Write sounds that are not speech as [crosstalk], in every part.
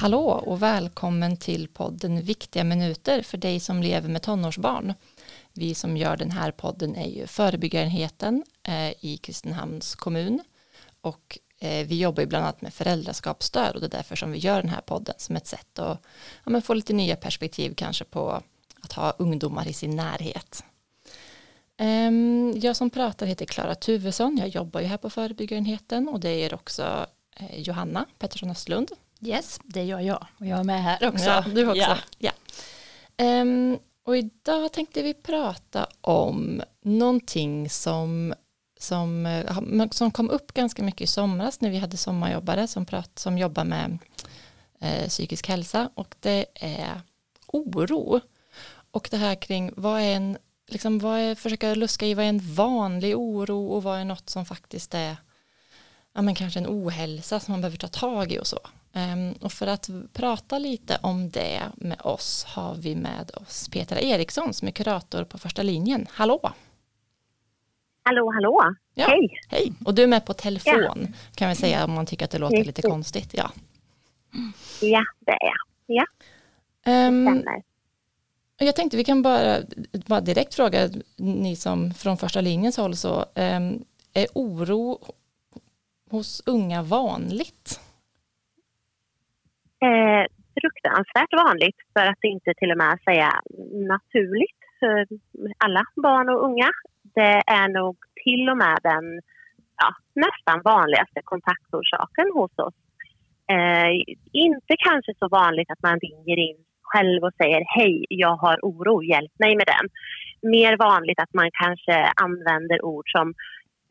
Hallå och välkommen till podden Viktiga minuter för dig som lever med tonårsbarn. Vi som gör den här podden är ju förebyggarenheten eh, i Kristinehamns kommun och eh, vi jobbar ju bland annat med föräldraskapsstöd och det är därför som vi gör den här podden som ett sätt att ja, få lite nya perspektiv kanske på att ha ungdomar i sin närhet. Ehm, jag som pratar heter Klara Tuvesson, jag jobbar ju här på förebyggarenheten och det är också eh, Johanna Pettersson Östlund. Yes, det gör jag och jag är med här också. Ja, du också. Ja. ja. Um, och idag tänkte vi prata om någonting som, som, eh, som kom upp ganska mycket i somras när vi hade sommarjobbare som, prat, som jobbar med eh, psykisk hälsa och det är oro. Och det här kring vad är en, liksom vad är, försöka luska i vad är en vanlig oro och vad är något som faktiskt är ja, men kanske en ohälsa som man behöver ta tag i och så. Um, och för att prata lite om det med oss har vi med oss Petra Eriksson som är kurator på första linjen. Hallå! Hallå, hallå! Ja, hej! Hej! Och du är med på telefon ja. kan vi säga om man tycker att det låter lite konstigt. Ja, ja det är jag. Ja, um, jag tänkte vi kan bara, bara direkt fråga ni som från första linjens håll så um, är oro hos unga vanligt? Eh, fruktansvärt vanligt för att inte till och med säga naturligt för alla barn och unga. Det är nog till och med den ja, nästan vanligaste kontaktorsaken hos oss. Eh, inte kanske så vanligt att man ringer in själv och säger hej, jag har oro, hjälp mig med den. Mer vanligt att man kanske använder ord som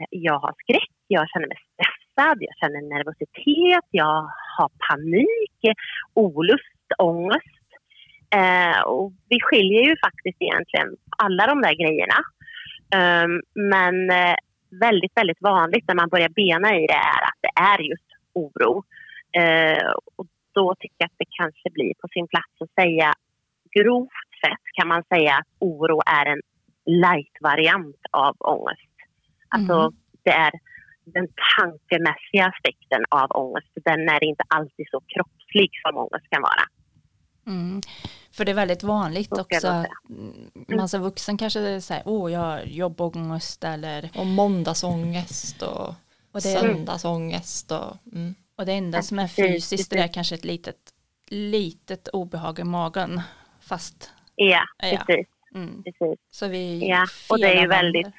jag har skräck, jag känner mig stressad, jag känner nervositet, jag har panik, olust, ångest. Eh, och vi skiljer ju faktiskt egentligen alla de där grejerna. Um, men eh, väldigt, väldigt vanligt när man börjar bena i det är att det är just oro. Eh, och då tycker jag att det kanske blir på sin plats att säga grovt sett kan man säga att oro är en light-variant av ångest. Alltså mm. det är den tankemässiga aspekten av ångest. Den är inte alltid så kroppslig som ångest kan vara. Mm. För det är väldigt vanligt också att mm. man som vuxen kanske säger åh jag har jobbångest eller och måndagsångest och, och det, söndagsångest och, mm. och det enda som är fysiskt det är kanske ett litet litet obehag i magen fast ja, ja. precis. Mm. precis. Så vi ja, och det är ju väldigt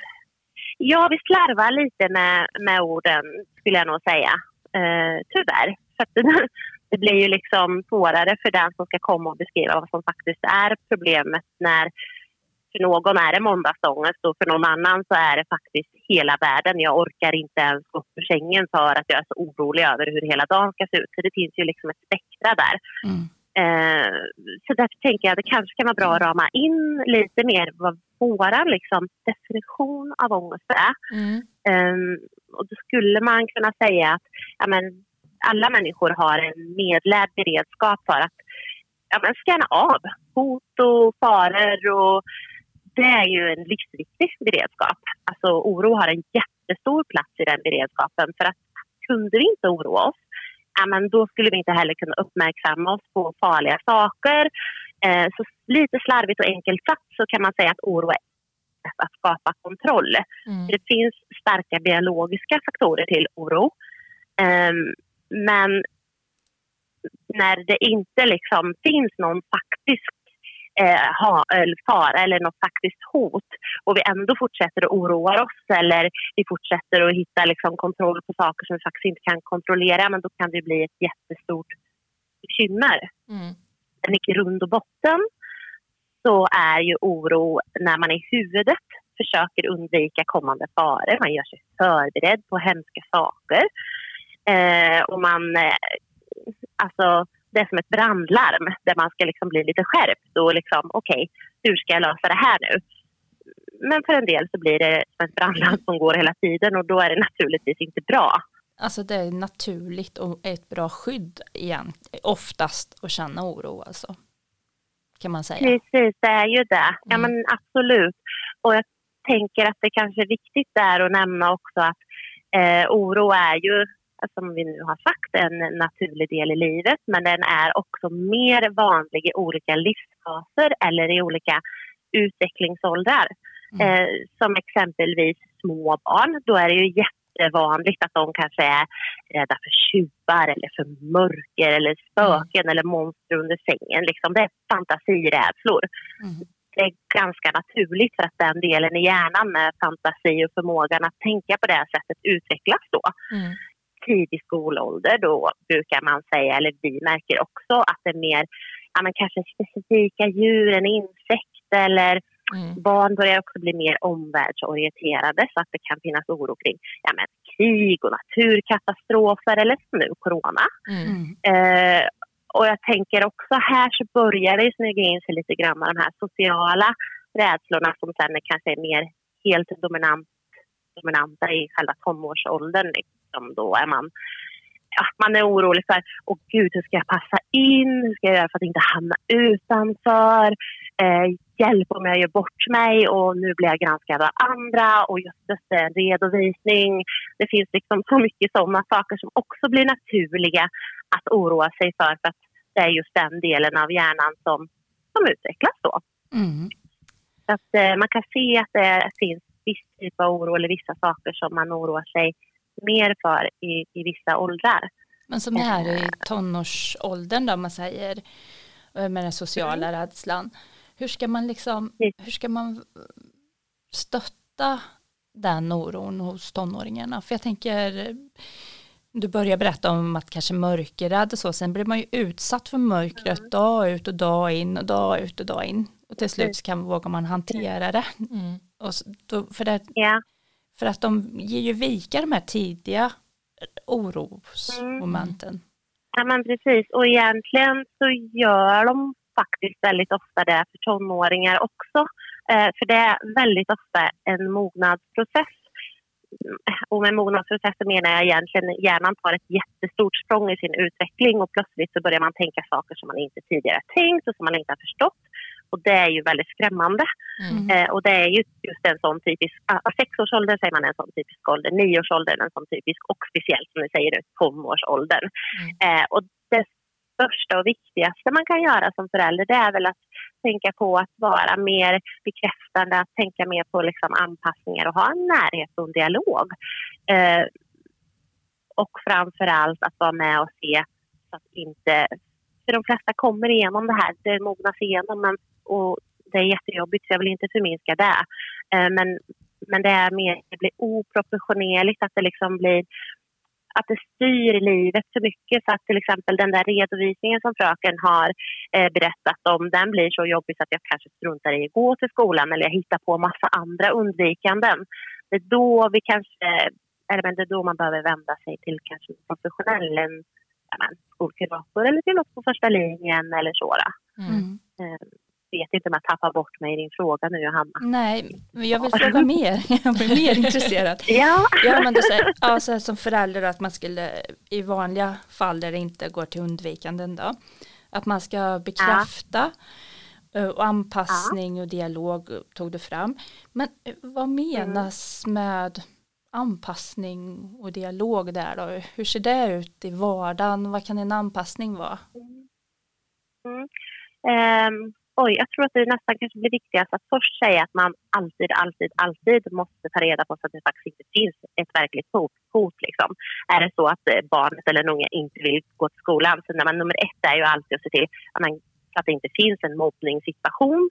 Ja, vi slarvar lite med, med orden skulle jag nog säga. Eh, tyvärr. För [laughs] det, blir ju liksom svårare för den som ska komma och beskriva vad som faktiskt är problemet när för någon är det måndagsångest och för någon annan så är det faktiskt hela världen. Jag orkar inte ens gå upp ur sängen för att jag är så orolig över hur hela dagen ska se ut. Så det finns ju liksom ett spektra där. Mm. Eh, så därför tänker jag att det kanske kan vara bra att rama in lite mer vad vår liksom, definition av ångest är. Mm. Eh, och då skulle man kunna säga att ja, men, alla människor har en medlärd beredskap för att ja, men, scanna av hot och faror. Och det är ju en livsviktig beredskap. Alltså, oro har en jättestor plats i den beredskapen. För att kunde vi inte oroa oss ja, men då skulle vi inte heller kunna uppmärksamma oss på farliga saker. Eh, så lite slarvigt och enkelt sagt så kan man säga att oro är att skapa kontroll. Mm. Det finns starka biologiska faktorer till oro. Eh, men när det inte liksom finns någon faktisk eh, ha, fara eller något faktiskt hot och vi ändå fortsätter att oroa oss eller vi fortsätter att hitta liksom, kontroll på saker som vi faktiskt inte kan kontrollera men då kan det bli ett jättestort bekymmer. Mm. Men i grund och botten så är ju oro när man i huvudet försöker undvika kommande faror. Man gör sig förberedd på hemska saker. Eh, och man, eh, alltså, det är som ett brandlarm där man ska liksom bli lite skärpt och liksom okej, okay, hur ska jag lösa det här nu? Men för en del så blir det som ett brandlarm som går hela tiden och då är det naturligtvis inte bra. Alltså det är naturligt och ett bra skydd igen, oftast att känna oro alltså. Kan man säga. Precis, det är ju det. Ja mm. men absolut. Och jag tänker att det kanske är viktigt där att nämna också att eh, oro är ju som vi nu har sagt, en naturlig del i livet men den är också mer vanlig i olika livsfaser eller i olika utvecklingsåldrar. Mm. Eh, som exempelvis små barn, då är det ju jättevanligt att de kanske är rädda för tjuvar eller för mörker eller spöken mm. eller monster under sängen. Liksom, det är fantasirädslor. Mm. Det är ganska naturligt för att den delen i hjärnan med fantasi och förmågan att tänka på det sättet utvecklas då. Mm. Tidig skolålder då brukar man säga, eller vi märker också att det är mer ja, men kanske specifika djur, en insekt eller Mm. Barn börjar också bli mer omvärldsorienterade så att det kan finnas oro kring ja, men, krig och naturkatastrofer eller nu corona. Mm. Eh, och jag tänker också här så börjar det smyga in sig lite grann de här sociala rädslorna som sen är kanske är mer helt dominant, dominanta i själva tonårsåldern. Liksom. Då är man ja, man är orolig för åh gud, hur ska jag passa in? Hur ska jag göra för att inte hamna utanför? Eh, hjälp om jag gör bort mig och nu blir jag granskad av andra och just det, en redovisning. Det finns liksom så mycket sådana saker som också blir naturliga att oroa sig för för att det är just den delen av hjärnan som, som utvecklas då. Mm. Så att eh, man kan se att det finns viss typ av oro eller vissa saker som man oroar sig mer för i, i vissa åldrar. Men som är i eh. tonårsåldern då, om man säger, eh, med den sociala mm. rädslan. Hur ska man liksom, hur ska man stötta den oron hos tonåringarna? För jag tänker, du börjar berätta om att kanske mörkerrädd och så, sen blir man ju utsatt för mörkret mm. dag ut och dag in och dag ut och dag in. Och till slut så kan, vågar man hantera det. Mm. Och då, för, det yeah för att de ger ju vika de här tidiga orosmomenten. Mm. Ja men precis och egentligen så gör de faktiskt väldigt ofta det för tonåringar också. Eh, för det är väldigt ofta en mognadsprocess. Och med mognadsprocessen menar jag egentligen hjärnan tar ett jättestort språng i sin utveckling och plötsligt så börjar man tänka saker som man inte tidigare tänkt och som man inte har förstått. Och det är ju väldigt skrämmande. Mm. Eh, och det är ju just en sån typisk, ah, sexårsåldern säger man en sån typisk ålder, nioårsåldern en sån typisk och speciellt som ni säger nu, tonårsåldern. Mm. Eh, och det största och viktigaste man kan göra som förälder det är väl att tänka på att vara mer bekräftande, att tänka mer på liksom anpassningar och ha en närhet och en dialog. Eh, och framför allt att vara med och se så att inte... För de flesta kommer igenom det här, det mognas igenom men, och det är jättejobbigt så jag vill inte förminska det. Eh, men, men det är mer, det blir oproportionerligt, att det liksom blir att det styr livet för mycket. Så att till exempel den där redovisningen som fröken har eh, berättat om, den blir så jobbig så att jag kanske struntar i att gå till skolan eller jag hittar på massa andra undvikanden. Det är då vi kanske, eller men det är då man behöver vända sig till kanske en professionell, en ja, skolkurator eller till något på första linjen eller så. Mm. Eh, vet inte om jag tappar bort mig i din fråga nu Johanna. Nej, men jag vill fråga mer. [laughs] Jag blir mer intresserad. [laughs] ja. ja, men du säger, ja, så som förälder att man skulle i vanliga fall där det inte går till undvikanden då, att man ska bekräfta ja. Eh, och anpassning ja. och dialog tog du fram. Men eh, vad menas mm. med anpassning och dialog där då? Hur ser det ut i vardagen? Vad kan en anpassning vara? Mm. Mm. Um oj, jag tror att det nästan kanske blir viktigast att först säga att man alltid, alltid, alltid måste ta reda på så att det faktiskt inte finns ett verkligt hot. hot liksom. Är det så att eh, barnet eller den unga inte vill gå till skolan, så när man, nummer ett är ju alltid att se till att, man, att det inte finns en mobbningssituation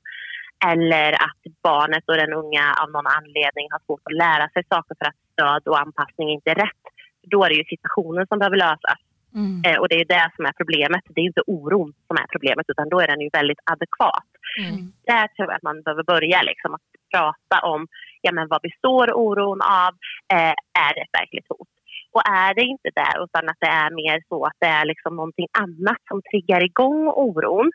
eller att barnet och den unga av någon anledning har svårt att lära sig saker för att stöd och anpassning inte är rätt. Då är det ju situationen som behöver lösas. Mm. Eh, och det är det som är problemet. Det är inte oron som är problemet utan då är den ju väldigt adekvat. Mm. Där tror jag att man behöver börja liksom, att prata om ja, men vad består oron av? Eh, är det ett verkligt hot? Och är det inte det utan att det är mer så att det är liksom någonting annat som triggar igång oron.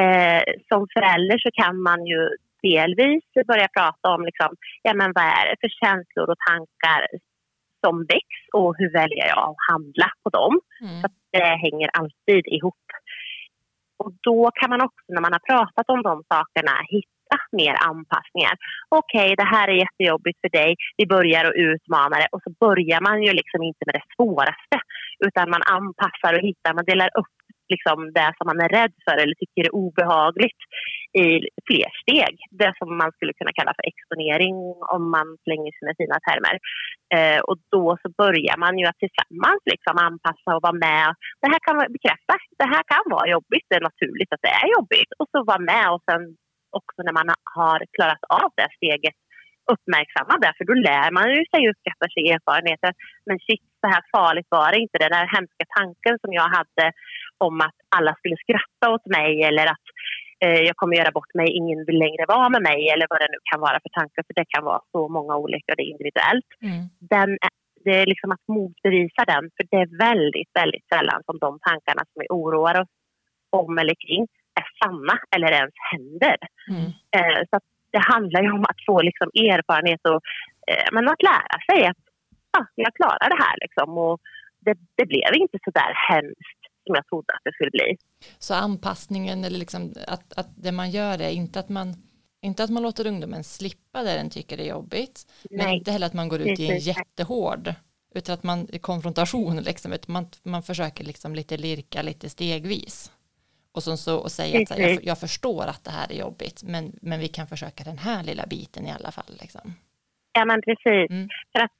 Eh, som förälder så kan man ju delvis börja prata om liksom, ja, men vad är det för känslor och tankar som väcks och hur väljer jag att handla på dem. Mm. Så det hänger alltid ihop. Och då kan man också när man har pratat om de sakerna testa mer anpassningar. Okej, okay, det här är jättejobbigt för dig. Vi börjar att utmana det och så börjar man ju liksom inte med det svåraste utan man anpassar och hittar, man delar upp liksom det som man är rädd för eller tycker är obehagligt i fler steg. Det som man skulle kunna kalla för exponering om man slänger sina fina termer. Eh, och då så börjar man ju att tillsammans liksom anpassa och vara med. Det här kan bekräfta, det här kan vara jobbigt, det är naturligt att det är jobbigt. Och så vara med och sen också när man har klarat av det steget uppmärksamma det, för då lär man ju sig och skaffar sig erfarenheter. Men shit, så här farligt var det inte. Den där hemska tanken som jag hade om att alla skulle skratta åt mig eller att eh, jag kommer göra bort mig, ingen vill längre vara med mig eller vad det nu kan vara för tankar, för det kan vara så många olika och det är individuellt. Mm. Den, det är liksom att motbevisa den, för det är väldigt, väldigt sällan som de tankarna som vi oroar oss om eller kring är sanna eller ens händer. Mm. Eh, så det handlar ju om att få liksom erfarenhet och eh, men att lära sig att ja, jag klarar det här. Liksom. Och det, det blev inte så där hemskt som jag trodde att det skulle bli. Så anpassningen eller liksom att, att det man gör är inte att man inte att man låter ungdomen slippa det den tycker är jobbigt, Nej. men inte heller att man går ut i en jättehård, utan att man i konfrontation, liksom, man, man försöker liksom lite lirka lite stegvis. Och, så, så, och säga att här, jag, jag, förstår att det här är jobbigt, men, men vi kan försöka den här lilla biten i alla fall. Liksom. Ja, men precis. Mm. För att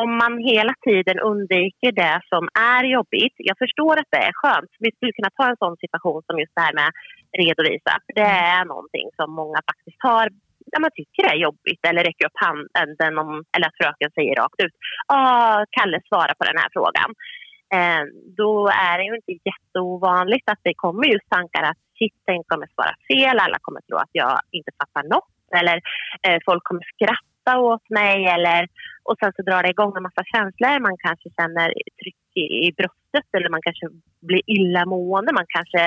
om man hela tiden undviker det som är jobbigt. Jag förstår att det är skönt. Vi skulle kunna ta en sån situation som just det här med redovisa. Det är någonting som många faktiskt har ja, man tycker det är jobbigt eller räcker upp handen om, eller att fröken säger rakt ut. Ah, Kalle svarar på den här frågan. Eh, då är det ju inte jätteovanligt att det kommer just tankar att shit, den kommer svara fel, alla kommer tro att jag inte fattar något eller eh, folk kommer skratta åt mig eller och sen så drar det igång en massa känslor. Man kanske känner tryck i, i bröstet eller man kanske blir illamående. Man kanske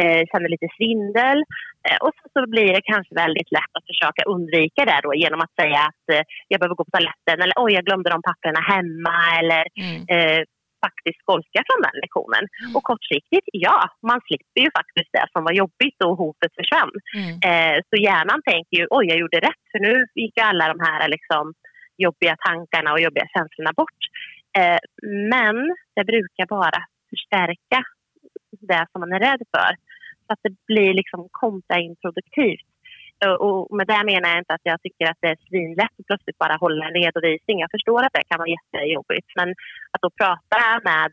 eh, känner lite svindel. Eh, och så, så, blir det kanske väldigt lätt att försöka undvika det då genom att säga att eh, jag behöver gå på toaletten eller oj, jag glömde de papperna hemma eller mm. Eh, faktiskt skolka från den lektionen. Mm. Och kortsiktigt, ja, man slipper ju faktiskt det som var jobbigt och hotet försvann. Mm. Eh, så hjärnan tänker ju, oj, jag gjorde rätt för nu gick alla de här liksom, jobbiga tankarna och jobbiga känslorna bort. Eh, men det brukar bara förstärka det som man är rädd för. Så att det blir liksom kontraimproduktivt. Och med det menar jag inte att jag tycker att det är svinlätt att plötsligt bara hålla en redovisning. Jag förstår att det kan vara jättejobbigt. Men att då prata med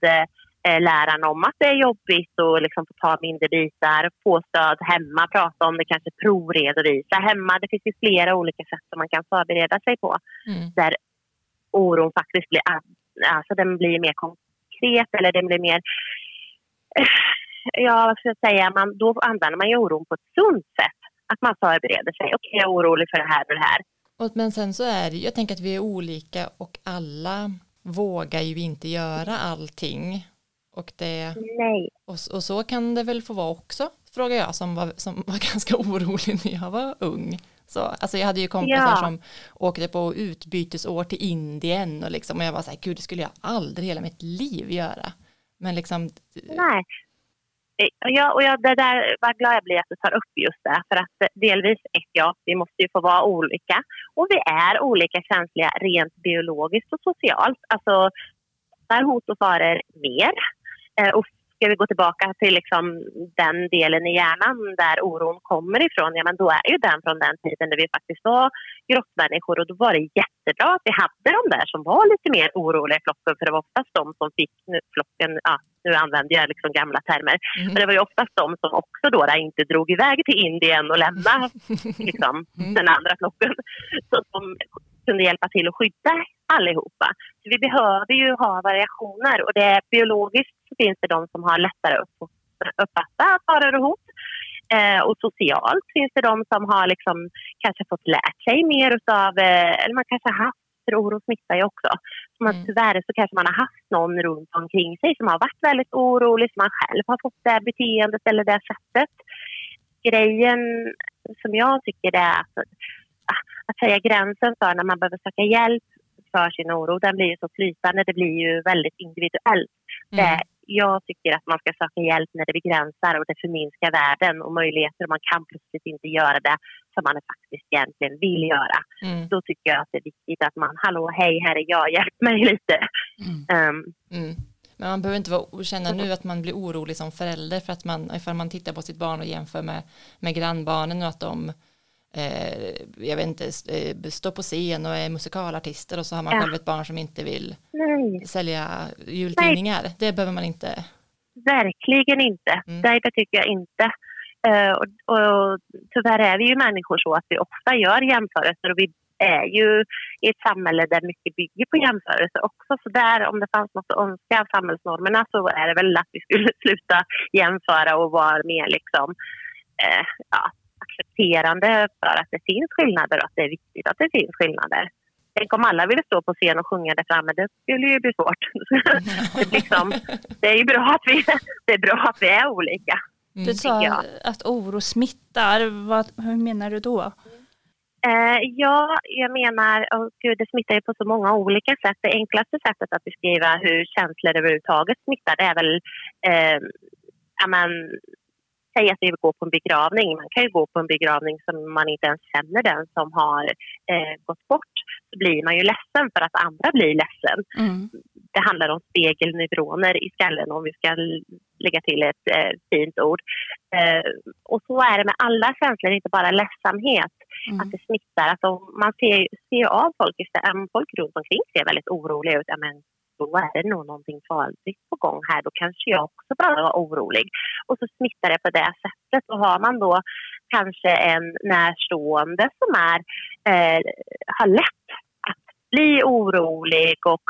eh, läraren om att det är jobbigt och liksom få ta mindre bitar, få stöd hemma, prata om det, kanske provredovisa hemma. Det finns ju flera olika sätt som man kan förbereda sig på. Mm. Där oron faktiskt blir, alltså den blir mer konkret eller den blir mer ja, vad ska jag säga, man, då använder man ju oron på ett sunt sätt att man förbereder sig. Okej, okay, jag är orolig för det här och det här. Men sen så är det, jag tänker att vi är olika och alla vågar ju inte göra allting. Och, det, Nej. Och, och så kan det väl få vara också, frågar jag som var, som var [laughs] ganska orolig när jag var ung. Så, alltså jag hade ju kompisar ja. som åkte på utbytesår till Indien och, liksom, och jag var så här, gud det skulle jag aldrig hela mitt liv göra. Men liksom, Nej. Eh, ja, och jag, det där, vad glad jag blir att du tar upp just det. För att eh, delvis, ett, ja, vi måste ju få vara olika. Och vi är olika känsliga rent biologiskt och socialt. Alltså, där hot och faror mer. Eh, och ska vi gå tillbaka till liksom den delen i hjärnan där oron kommer ifrån, ja men då är ju den från den tiden när vi faktiskt var grottmänniskor och då var det jättebra att vi hade de där som var lite mer oroliga i flocken för det var oftast de som fick nu, flocken, ja, nu använder jag liksom gamla termer, mm. men det var ju oftast de som också då inte drog iväg till Indien och lämnade liksom, mm. den andra flocken. Så de kunde hjälpa till att skydda allihopa. Så vi behöver ju ha variationer och det biologiskt så finns det de som har lättare att uppfatta faror och hot. Eh, och socialt finns det de som har liksom kanske fått lärt sig mer utav, eh, eller man kanske har haft, för oro smittar ju också. Så man, mm. Tyvärr så kanske man har haft någon runt omkring sig som har varit väldigt orolig, som man själv har fått det beteendet eller det sättet. Grejen som jag tycker är att, att säga gränsen för när man behöver söka hjälp för sin oro, den blir ju så flytande, det blir ju väldigt individuellt. Mm. Det, jag tycker att man ska söka hjälp när det begränsar och det förminskar världen och möjligheter och man kan plötsligt inte göra det som man faktiskt egentligen vill göra. Mm. Då tycker jag att det är viktigt att man, hallå hej här är jag, hjälp mig lite. Mm. Um. Men man behöver inte vara, känna nu att man blir orolig som förälder för att man, ifall man tittar på sitt barn och jämför med, med grannbarnen och att de eh, jag vet inte, eh, står på scen och är musikalartister och så har man ja. själv ett barn som inte vill Nej. sälja jultidningar. Nej. Det behöver man inte. Verkligen inte. Mm. Det, det tycker jag inte. Uh, och, och tyvärr är vi ju människor så att vi ofta gör jämförelser och vi är ju i ett samhälle där mycket bygger på jämförelser också. Så där, om det fanns något att önska av samhällsnormerna så är det väl att vi skulle [laughs] sluta jämföra och vara mer liksom, eh, ja, accepterande för att det finns skillnader och att det är viktigt att det finns skillnader. Tänk om alla ville stå på scen och sjunga där framme, det skulle ju bli svårt. det, [laughs] liksom, det, är ju bra att vi, det är bra att vi är olika. Du sa att oro smittar, Vad, hur menar du då? Eh, ja, jag menar, oh, gud, det smittar ju på så många olika sätt. Det enklaste sättet att beskriva hur känslor överhuvudtaget smittar det är väl eh, amen, säg att vi vill gå på en begravning. Man kan ju gå på en begravning som man inte ens känner den som har eh, gått bort. Så blir man ju ledsen för att andra blir ledsen. Mm. Det handlar om spegelneuroner i skallen om vi ska lägga till ett eh, fint ord. Eh, och så är det med alla känslor, inte bara ledsamhet. Mm. Att det smittar. De, man ser, ser av folk, folk runt omkring ser väldigt oroliga ut. Ja, men då är det nog någonting farligt på gång här. Då kanske jag också behöver vara orolig. Och så smittar det på det sättet. Och har man då kanske en närstående som är, eh, har lätt att bli orolig och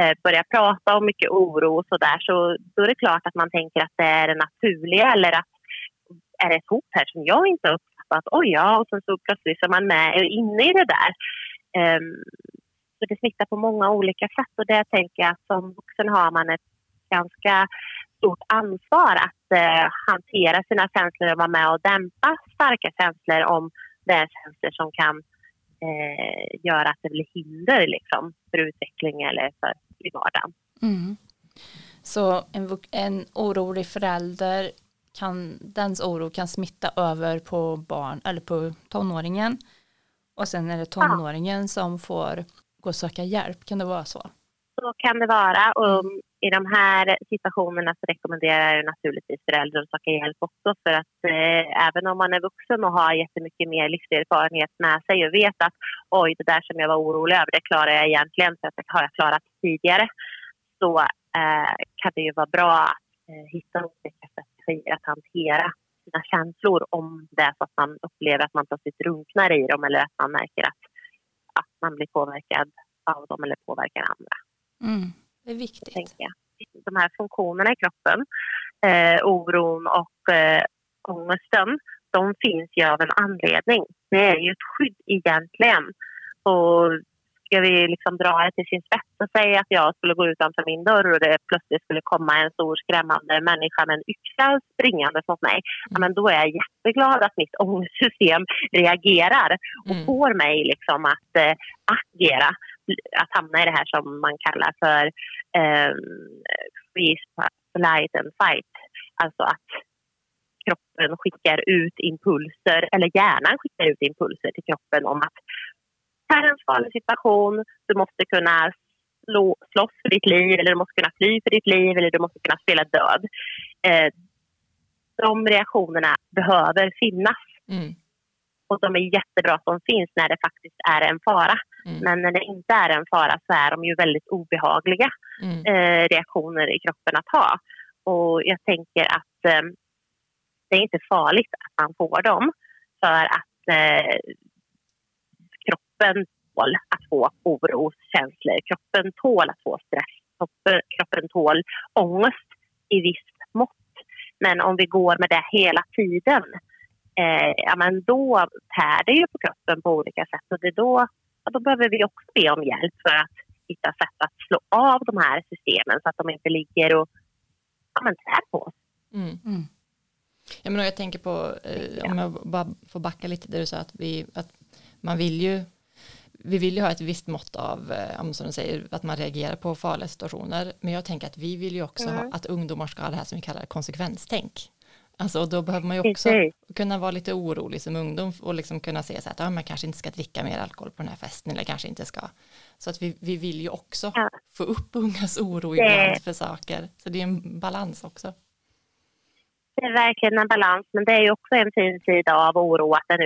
eh, börja prata om mycket oro och sådär så då är det klart att man tänker att det är det naturliga eller att är det ett hot här som jag inte har uppfattat? Oj ja, och sen så plötsligt är man med inne i det där. Um, så det smittar på många olika sätt och det tänker jag att som vuxen har man ett ganska stort ansvar att eh, hantera sina känslor och vara med och dämpa starka känslor om det är känslor som kan eh, göra att det blir hinder liksom, för utveckling eller för i vardagen. Mm. Så en, en orolig förälder kan, dens oro kan smitta över på barn eller på tonåringen och sen är det tonåringen ja. som får gå och söka hjälp? Kan det vara så? Så kan det vara. Och I de här situationerna så rekommenderar jag naturligtvis föräldrar att söka hjälp också för att eh, även om man är vuxen och har jättemycket mer livserfarenhet med sig och vet att oj, det där som jag var orolig över, det klarar jag egentligen för att det har jag klarat tidigare, så eh, kan det ju vara bra att eh, hitta olika strategier att hantera sina känslor om det är så att man upplever att man plötsligt drunknar i dem eller att man märker att att man blir påverkad av dem eller påverkar andra. Mm, det är viktigt. Tänker jag. De här funktionerna i kroppen, eh, oron och eh, ångesten, de finns ju av en anledning. Det är ju ett skydd egentligen. Och ska vi liksom dra det till sin spets och säga att jag skulle gå utanför min dörr och det plötsligt skulle komma en stor skrämmande människa med en yxa springande mot mig, mm. men då är jag jätteglad att mitt ångestsystem reagerar och mm. får mig liksom att äh, agera, att hamna i det här som man kallar för äh, freeze, flight and fight. Alltså att kroppen skickar ut impulser, eller hjärnan skickar ut impulser till kroppen om att här är en farlig situation, du måste kunna slå, slåss för ditt liv eller du måste kunna fly för ditt liv eller du måste kunna spela död. Eh, de reaktionerna behöver finnas. Mm. Och de är jättebra att de finns när det faktiskt är en fara. Mm. Men när det inte är en fara så är de ju väldigt obehagliga mm. eh, reaktioner i kroppen att ha. Och jag tänker att eh, det är inte farligt att man får dem. För att eh, kroppen tål att få oroskänslor. Kroppen tål att få stress. Kroppen tål ångest i visst mått. Men om vi går med det hela tiden, eh, ja, men då tär det ju på kroppen på olika sätt. Och det då, ja, då behöver vi också be om hjälp för att hitta sätt att slå av de här systemen så att de inte ligger och ja, men tär på oss. Mm. Mm. Ja, men jag tänker på, eh, om jag bara får backa lite där du sa att, vi, att man vill ju vi vill ju ha ett visst mått av, eh, som du säger, att man reagerar på farliga situationer. Men jag tänker att vi vill ju också mm. ha, att ungdomar ska ha det här som vi kallar konsekvenstänk. Alltså då behöver man ju också Precis. kunna vara lite orolig som ungdom och liksom kunna säga så att ja, man kanske inte ska dricka mer alkohol på den här festen eller kanske inte ska. Så att vi, vi vill ju också ja. få upp ungas oro ibland för saker. Så det är en balans också. Det är verkligen en balans, men det är ju också en fin sida av oro att den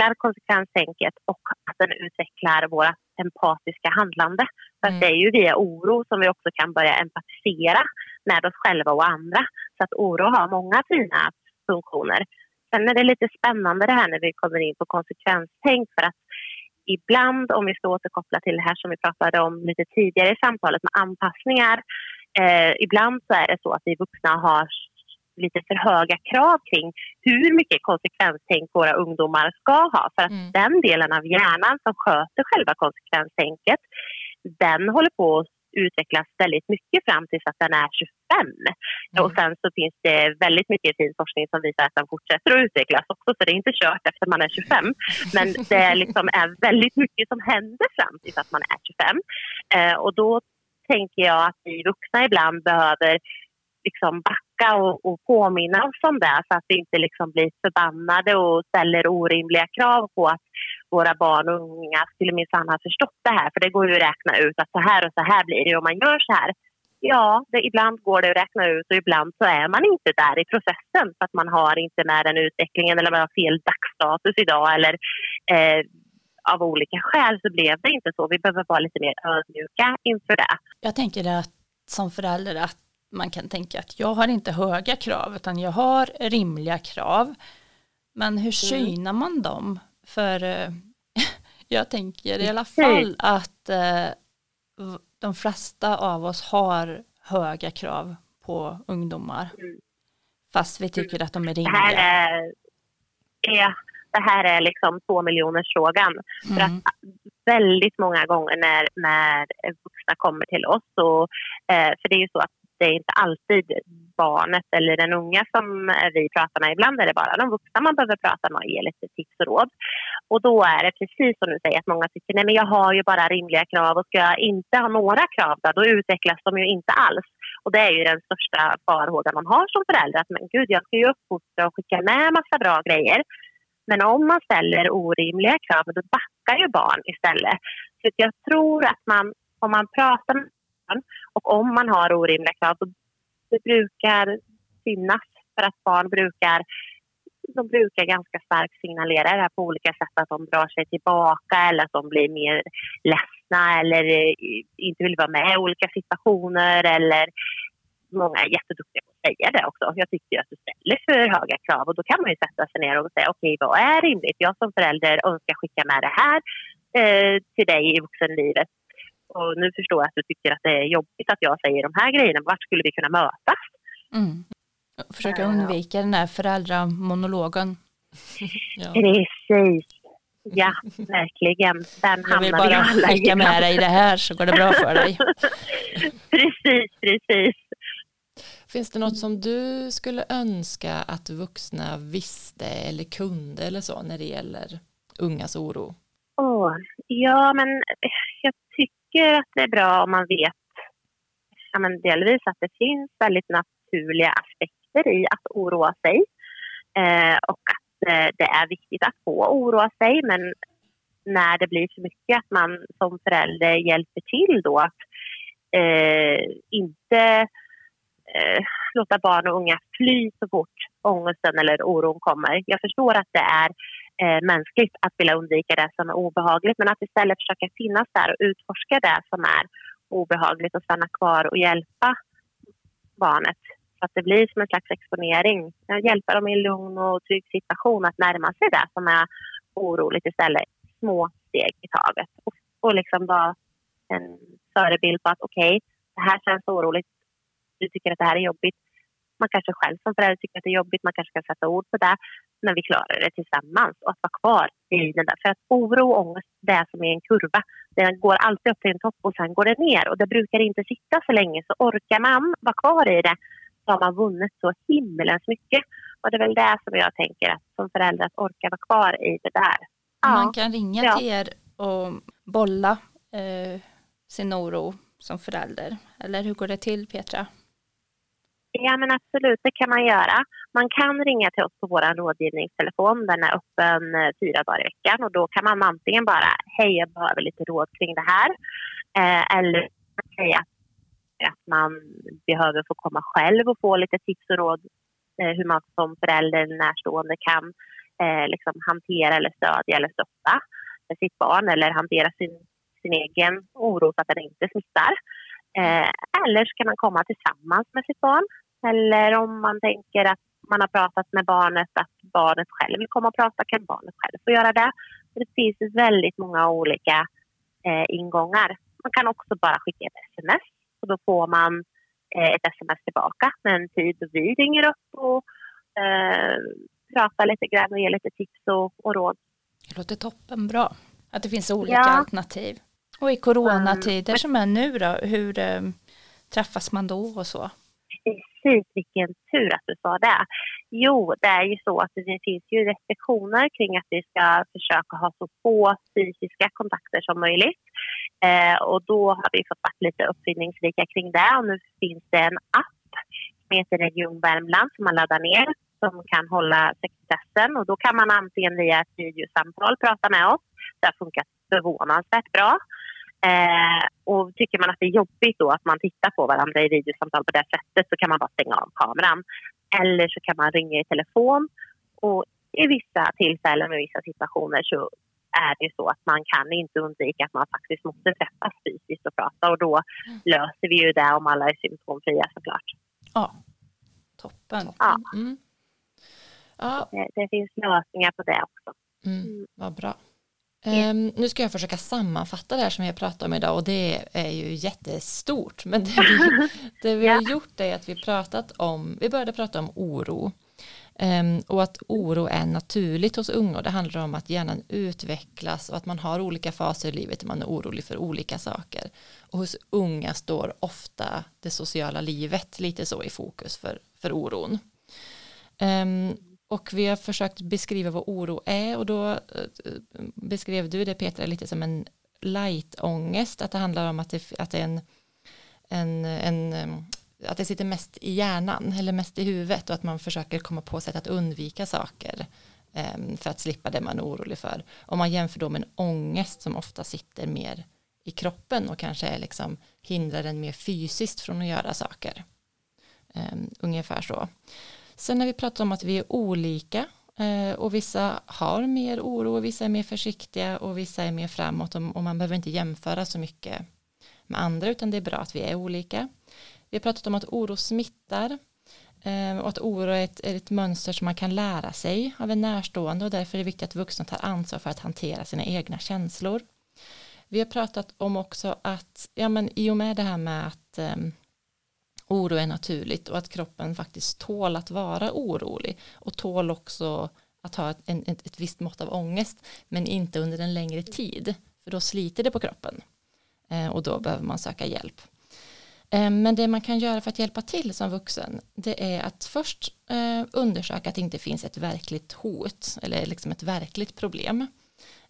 utvecklar konsekvenstänket och att den utvecklar vårt empatiska handlande. För mm. det är ju via oro som vi också kan börja empatisera med oss själva och andra. Så att oro har många fina funktioner. Sen är det lite spännande det här när vi kommer in på konsekvenstänk för att ibland, om vi ska återkoppla till det här som vi pratade om lite tidigare i samtalet med anpassningar, eh, ibland så är det så att vi vuxna har lite för höga krav kring hur mycket konsekvenstänk våra ungdomar ska ha. För att mm. den delen av hjärnan som sköter själva konsekvenstänket, den håller på att utvecklas väldigt mycket fram tills att den är 25. Mm. Och sen så finns det väldigt mycket fin forskning som visar att den fortsätter att utvecklas också, så det är inte kört efter man är 25. [laughs] Men det liksom är väldigt mycket som händer fram tills att man är 25. Eh, och då tänker jag att vi vuxna ibland behöver liksom backa och, och påminna oss om det så att vi inte liksom blir förbannade och ställer orimliga krav på att våra barn och unga skulle minsann ha förstått det här. För det går ju att räkna ut att så här och så här blir det om man gör så här. Ja, det, ibland går det att räkna ut och ibland så är man inte där i processen för att man har inte med den utvecklingen eller man har fel dagsstatus idag eller eh, av olika skäl så blev det inte så. Vi behöver vara lite mer ödmjuka inför det. Jag tänker att som förälder att man kan tänka att jag har inte höga krav utan jag har rimliga krav. Men hur mm. synar man dem? För eh, [laughs] jag tänker i alla fall att eh, de flesta av oss har höga krav på ungdomar. Mm. Fast vi tycker att de är rimliga. Det här är, ja, det här är liksom två miljoners frågan. Mm. För att väldigt många gånger när, när vuxna kommer till oss, och, eh, för det är ju så att det är inte alltid barnet eller den unga som vi pratar med. Ibland är det bara de vuxna man behöver prata med och ge lite tips och råd. Och då är det precis som du säger att många tycker nej men jag har ju bara rimliga krav och ska jag inte ha några krav då, då utvecklas de ju inte alls. Och det är ju den största farhågan man har som förälder att men gud jag ska ju uppfostra och skicka med massa bra grejer. Men om man ställer orimliga krav då backar ju barn istället. Så jag tror att man, om man pratar med barn. Och om man har orimliga krav, så det brukar finnas för att barn brukar de brukar ganska starkt signalera det här på olika sätt, att de drar sig tillbaka eller att de blir mer ledsna eller eh, inte vill vara med i olika situationer eller många är jätteduktiga på att säga det också. Jag tycker att du ställer för höga krav och då kan man ju sätta sig ner och säga okej, okay, vad är rimligt? Jag som förälder önskar skicka med det här eh, till dig i vuxenlivet och nu förstår jag att du tycker att det är jobbigt att jag säger de här grejerna. Vart skulle vi kunna mötas? Mm. Försöka undvika den där föräldramonologen. [laughs] ja. Precis. Ja, [laughs] verkligen. Den jag vill bara skicka med dig det här så går det bra för dig. [laughs] precis, precis. Finns det något som du skulle önska att vuxna visste eller kunde eller så när det gäller ungas oro? Oh, ja, men jag tycker tycker att det är bra om man vet ja, men delvis att det finns väldigt naturliga aspekter i att oroa sig eh, och att eh, det är viktigt att få oroa sig men när det blir för mycket att man som förälder hjälper till då att eh, inte eh, låta barn och unga fly så fort ångesten eller oron kommer. Jag förstår att det är eh, mänskligt att vilja undvika det som är obehagligt men att istället försöka finnas där och utforska det som är obehagligt och stanna kvar och hjälpa barnet så att det blir som en slags exponering. Hjälpa dem i en lugn och trygg situation att närma sig det som är oroligt istället. Små steg i taget och, och liksom vara en förebild på att okej, okay, det här känns oroligt. Du tycker att det här är jobbigt. Man kanske själv som förälder tycker att det är jobbigt. Man kanske kan sätta ord på det men vi klarar det tillsammans och att vara kvar i den där. För att oro och ångest, det är som i en kurva. Den går alltid upp till en topp och sen går det ner och det brukar inte sitta så länge. Så orkar man vara kvar i det så har man vunnit så himmelens mycket. Och det är väl det som jag tänker att som förälder att orka vara kvar i det där. Ja. Man kan ringa ja. till er och bolla eh, sin oro som förälder? Eller hur går det till Petra? Ja men absolut, det kan man göra. Man kan ringa till oss på vår rådgivningstelefon. Den är öppen eh, fyra dagar i veckan och då kan man antingen bara hej jag behöver lite råd kring det här. Eh, eller säga att man behöver få komma själv och få lite tips och råd eh, hur man som förälder eller närstående kan eh, liksom hantera eller stödja eller stötta sitt barn eller hantera sin, sin egen oro så att den inte smittar. Eh, eller så kan man komma tillsammans med sitt barn. Eller om man tänker att man har pratat med barnet, att barnet själv vill komma och prata, kan barnet själv få göra det. Det finns väldigt många olika eh, ingångar. Man kan också bara skicka ett sms och då får man eh, ett sms tillbaka med en tid då vi ringer upp och eh, pratar lite grann och ger lite tips och, och råd. Det låter toppen bra att det finns olika ja. alternativ. Och i coronatider mm. som är nu då, hur eh, träffas man då och så? Precis, vilken tur att du sa det. Jo, det är ju så att det finns ju restriktioner kring att vi ska försöka ha så få fysiska kontakter som möjligt. Eh, och då har vi fått varit lite uppfinningsrika kring det och nu finns det en app som heter Region Värmland som man laddar ner som kan hålla sekretessen och då kan man antingen via ett videosamtal prata med oss. Det har funkat förvånansvärt bra. Eh, och tycker man att det är jobbigt då att man tittar på varandra i videosamtal på det sättet så kan man bara stänga av kameran. Eller så kan man ringa i telefon och i vissa tillfällen och vissa situationer så är det så att man kan inte undvika att man faktiskt måste träffas fysiskt och prata och då löser vi ju det om alla är symptomfria såklart. Ja, toppen. Ja. Mm. ja. Det, det, finns lösningar på det också. Mm. mm. Vad bra. Um, nu ska jag försöka sammanfatta det här som vi har pratat om idag och det är ju jättestort. Men det vi, [laughs] det vi har gjort är att vi pratat om, vi började prata om oro. Um, och att oro är naturligt hos unga och det handlar om att hjärnan utvecklas och att man har olika faser i livet och man är orolig för olika saker. Och hos unga står ofta det sociala livet lite så i fokus för, för oron. Um, och vi har försökt beskriva vad oro är och då eh, beskrev du det Petra lite som en light-ångest, att det handlar om att det, att det är en, en, en att det sitter mest i hjärnan eller mest i huvudet och att man försöker komma på sätt att undvika saker för att slippa det man är orolig för. Om man jämför då med en ångest som ofta sitter mer i kroppen och kanske är liksom hindrar den mer fysiskt från att göra saker. Ungefär så. Sen har vi pratat om att vi är olika eh, och vissa har mer oro och vissa är mer försiktiga och vissa är mer framåt och man behöver inte jämföra så mycket med andra utan det är bra att vi är olika. Vi har pratat om att oro smittar eh, och att oro är ett, är ett mönster som man kan lära sig av en närstående och därför är det viktigt att vuxna tar ansvar för att hantera sina egna känslor. Vi har pratat om också att ja, men i och med det här med att um, oro är naturligt och att kroppen faktiskt tål att vara orolig och tål också att ha ett, ett, ett visst mått av ångest men inte under en längre tid för då sliter det på kroppen eh, och då behöver man söka hjälp. Eh, men det man kan göra för att hjälpa till som vuxen det är att först eh, undersöka att det inte finns ett verkligt hot eller liksom ett verkligt problem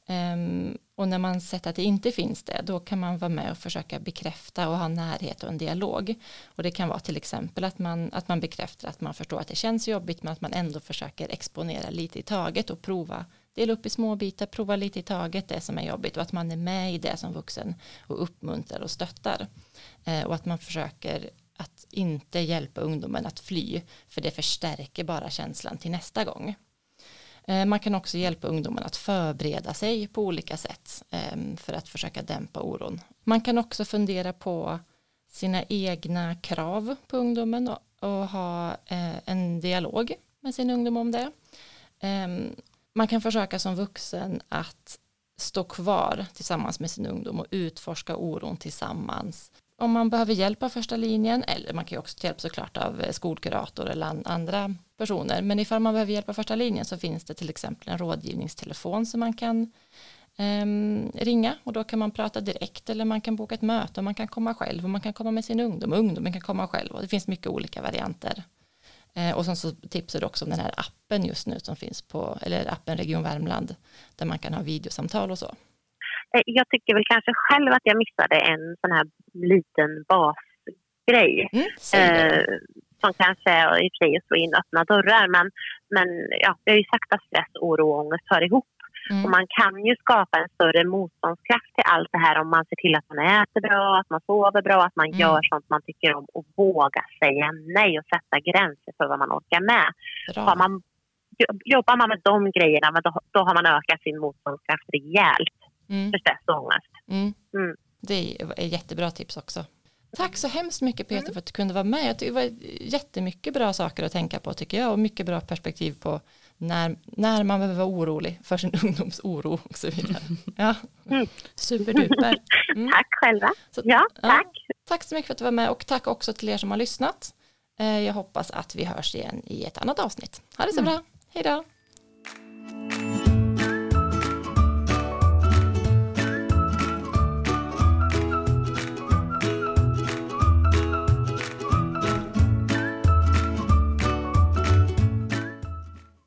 ehm, och när man sett att det inte finns det, då kan man vara med och försöka bekräfta och ha närhet och en dialog. Och det kan vara till exempel att man, att man bekräftar att man förstår att det känns jobbigt men att man ändå försöker exponera lite i taget och prova, dela upp i små bitar, prova lite i taget det som är jobbigt och att man är med i det som vuxen och uppmuntrar och stöttar. Eh, och att man försöker att inte hjälpa ungdomen att fly, för det förstärker bara känslan till nästa gång. Eh, man kan också hjälpa ungdomarna att förbereda sig på olika sätt ehm, för att försöka dämpa oron. Man kan också fundera på sina egna krav på ungdomen och, ha eh, en dialog med sin ungdom om det. Ehm, man kan försöka som vuxen att stå kvar tillsammans med sin ungdom och utforska oron tillsammans om man behöver hjälp av första linjen eller man kan ju också ta hjälp såklart av eh, skolkurator eller andra personer men ifall man behöver hjälp av första linjen så finns det till exempel en rådgivningstelefon som man kan um, ringa och då kan man prata direkt eller man kan boka ett möte och man kan komma själv och man kan komma med sin ungdom och ungdomen kan komma själv och det finns mycket olika varianter. Uh, och sen så tipsar du också om den här appen just nu som finns på eller appen Region Värmland där man kan ha videosamtal och så jag tycker väl kanske själv att jag missade en sån här liten basgrej. Mm. Eh, som kanske är i och för sig att slå in öppna dörrar men, men ja, vi har ju sagt att stress, oro och ångest hör ihop. Mm. Och man kan ju skapa en större motståndskraft till allt det här om man ser till att man äter bra, att man sover bra, att man Mm. gör sånt man tycker om och våga säga nej och sätta gränser för vad man orkar med. Har man, jo- jobbar man med de grejerna då, då har man ökat sin motståndskraft rejält Mm. för stress och ångest. Mm. Mm. Det är jättebra tips också. Tack så hemskt mycket Peter för att du kunde vara med. Det var jättemycket bra saker att tänka på tycker jag och mycket bra perspektiv på när, när man behöver vara orolig för sin [laughs] ungdomsoro och så vidare. Ja. Superduper. [laughs] Mm. Tack själva. Så- Ja, ja. tack. Tack så mycket för att du var med och tack också till er som har lyssnat. Eh, Jag hoppas att vi hörs igen i ett annat avsnitt. Ha det så bra. Hej då.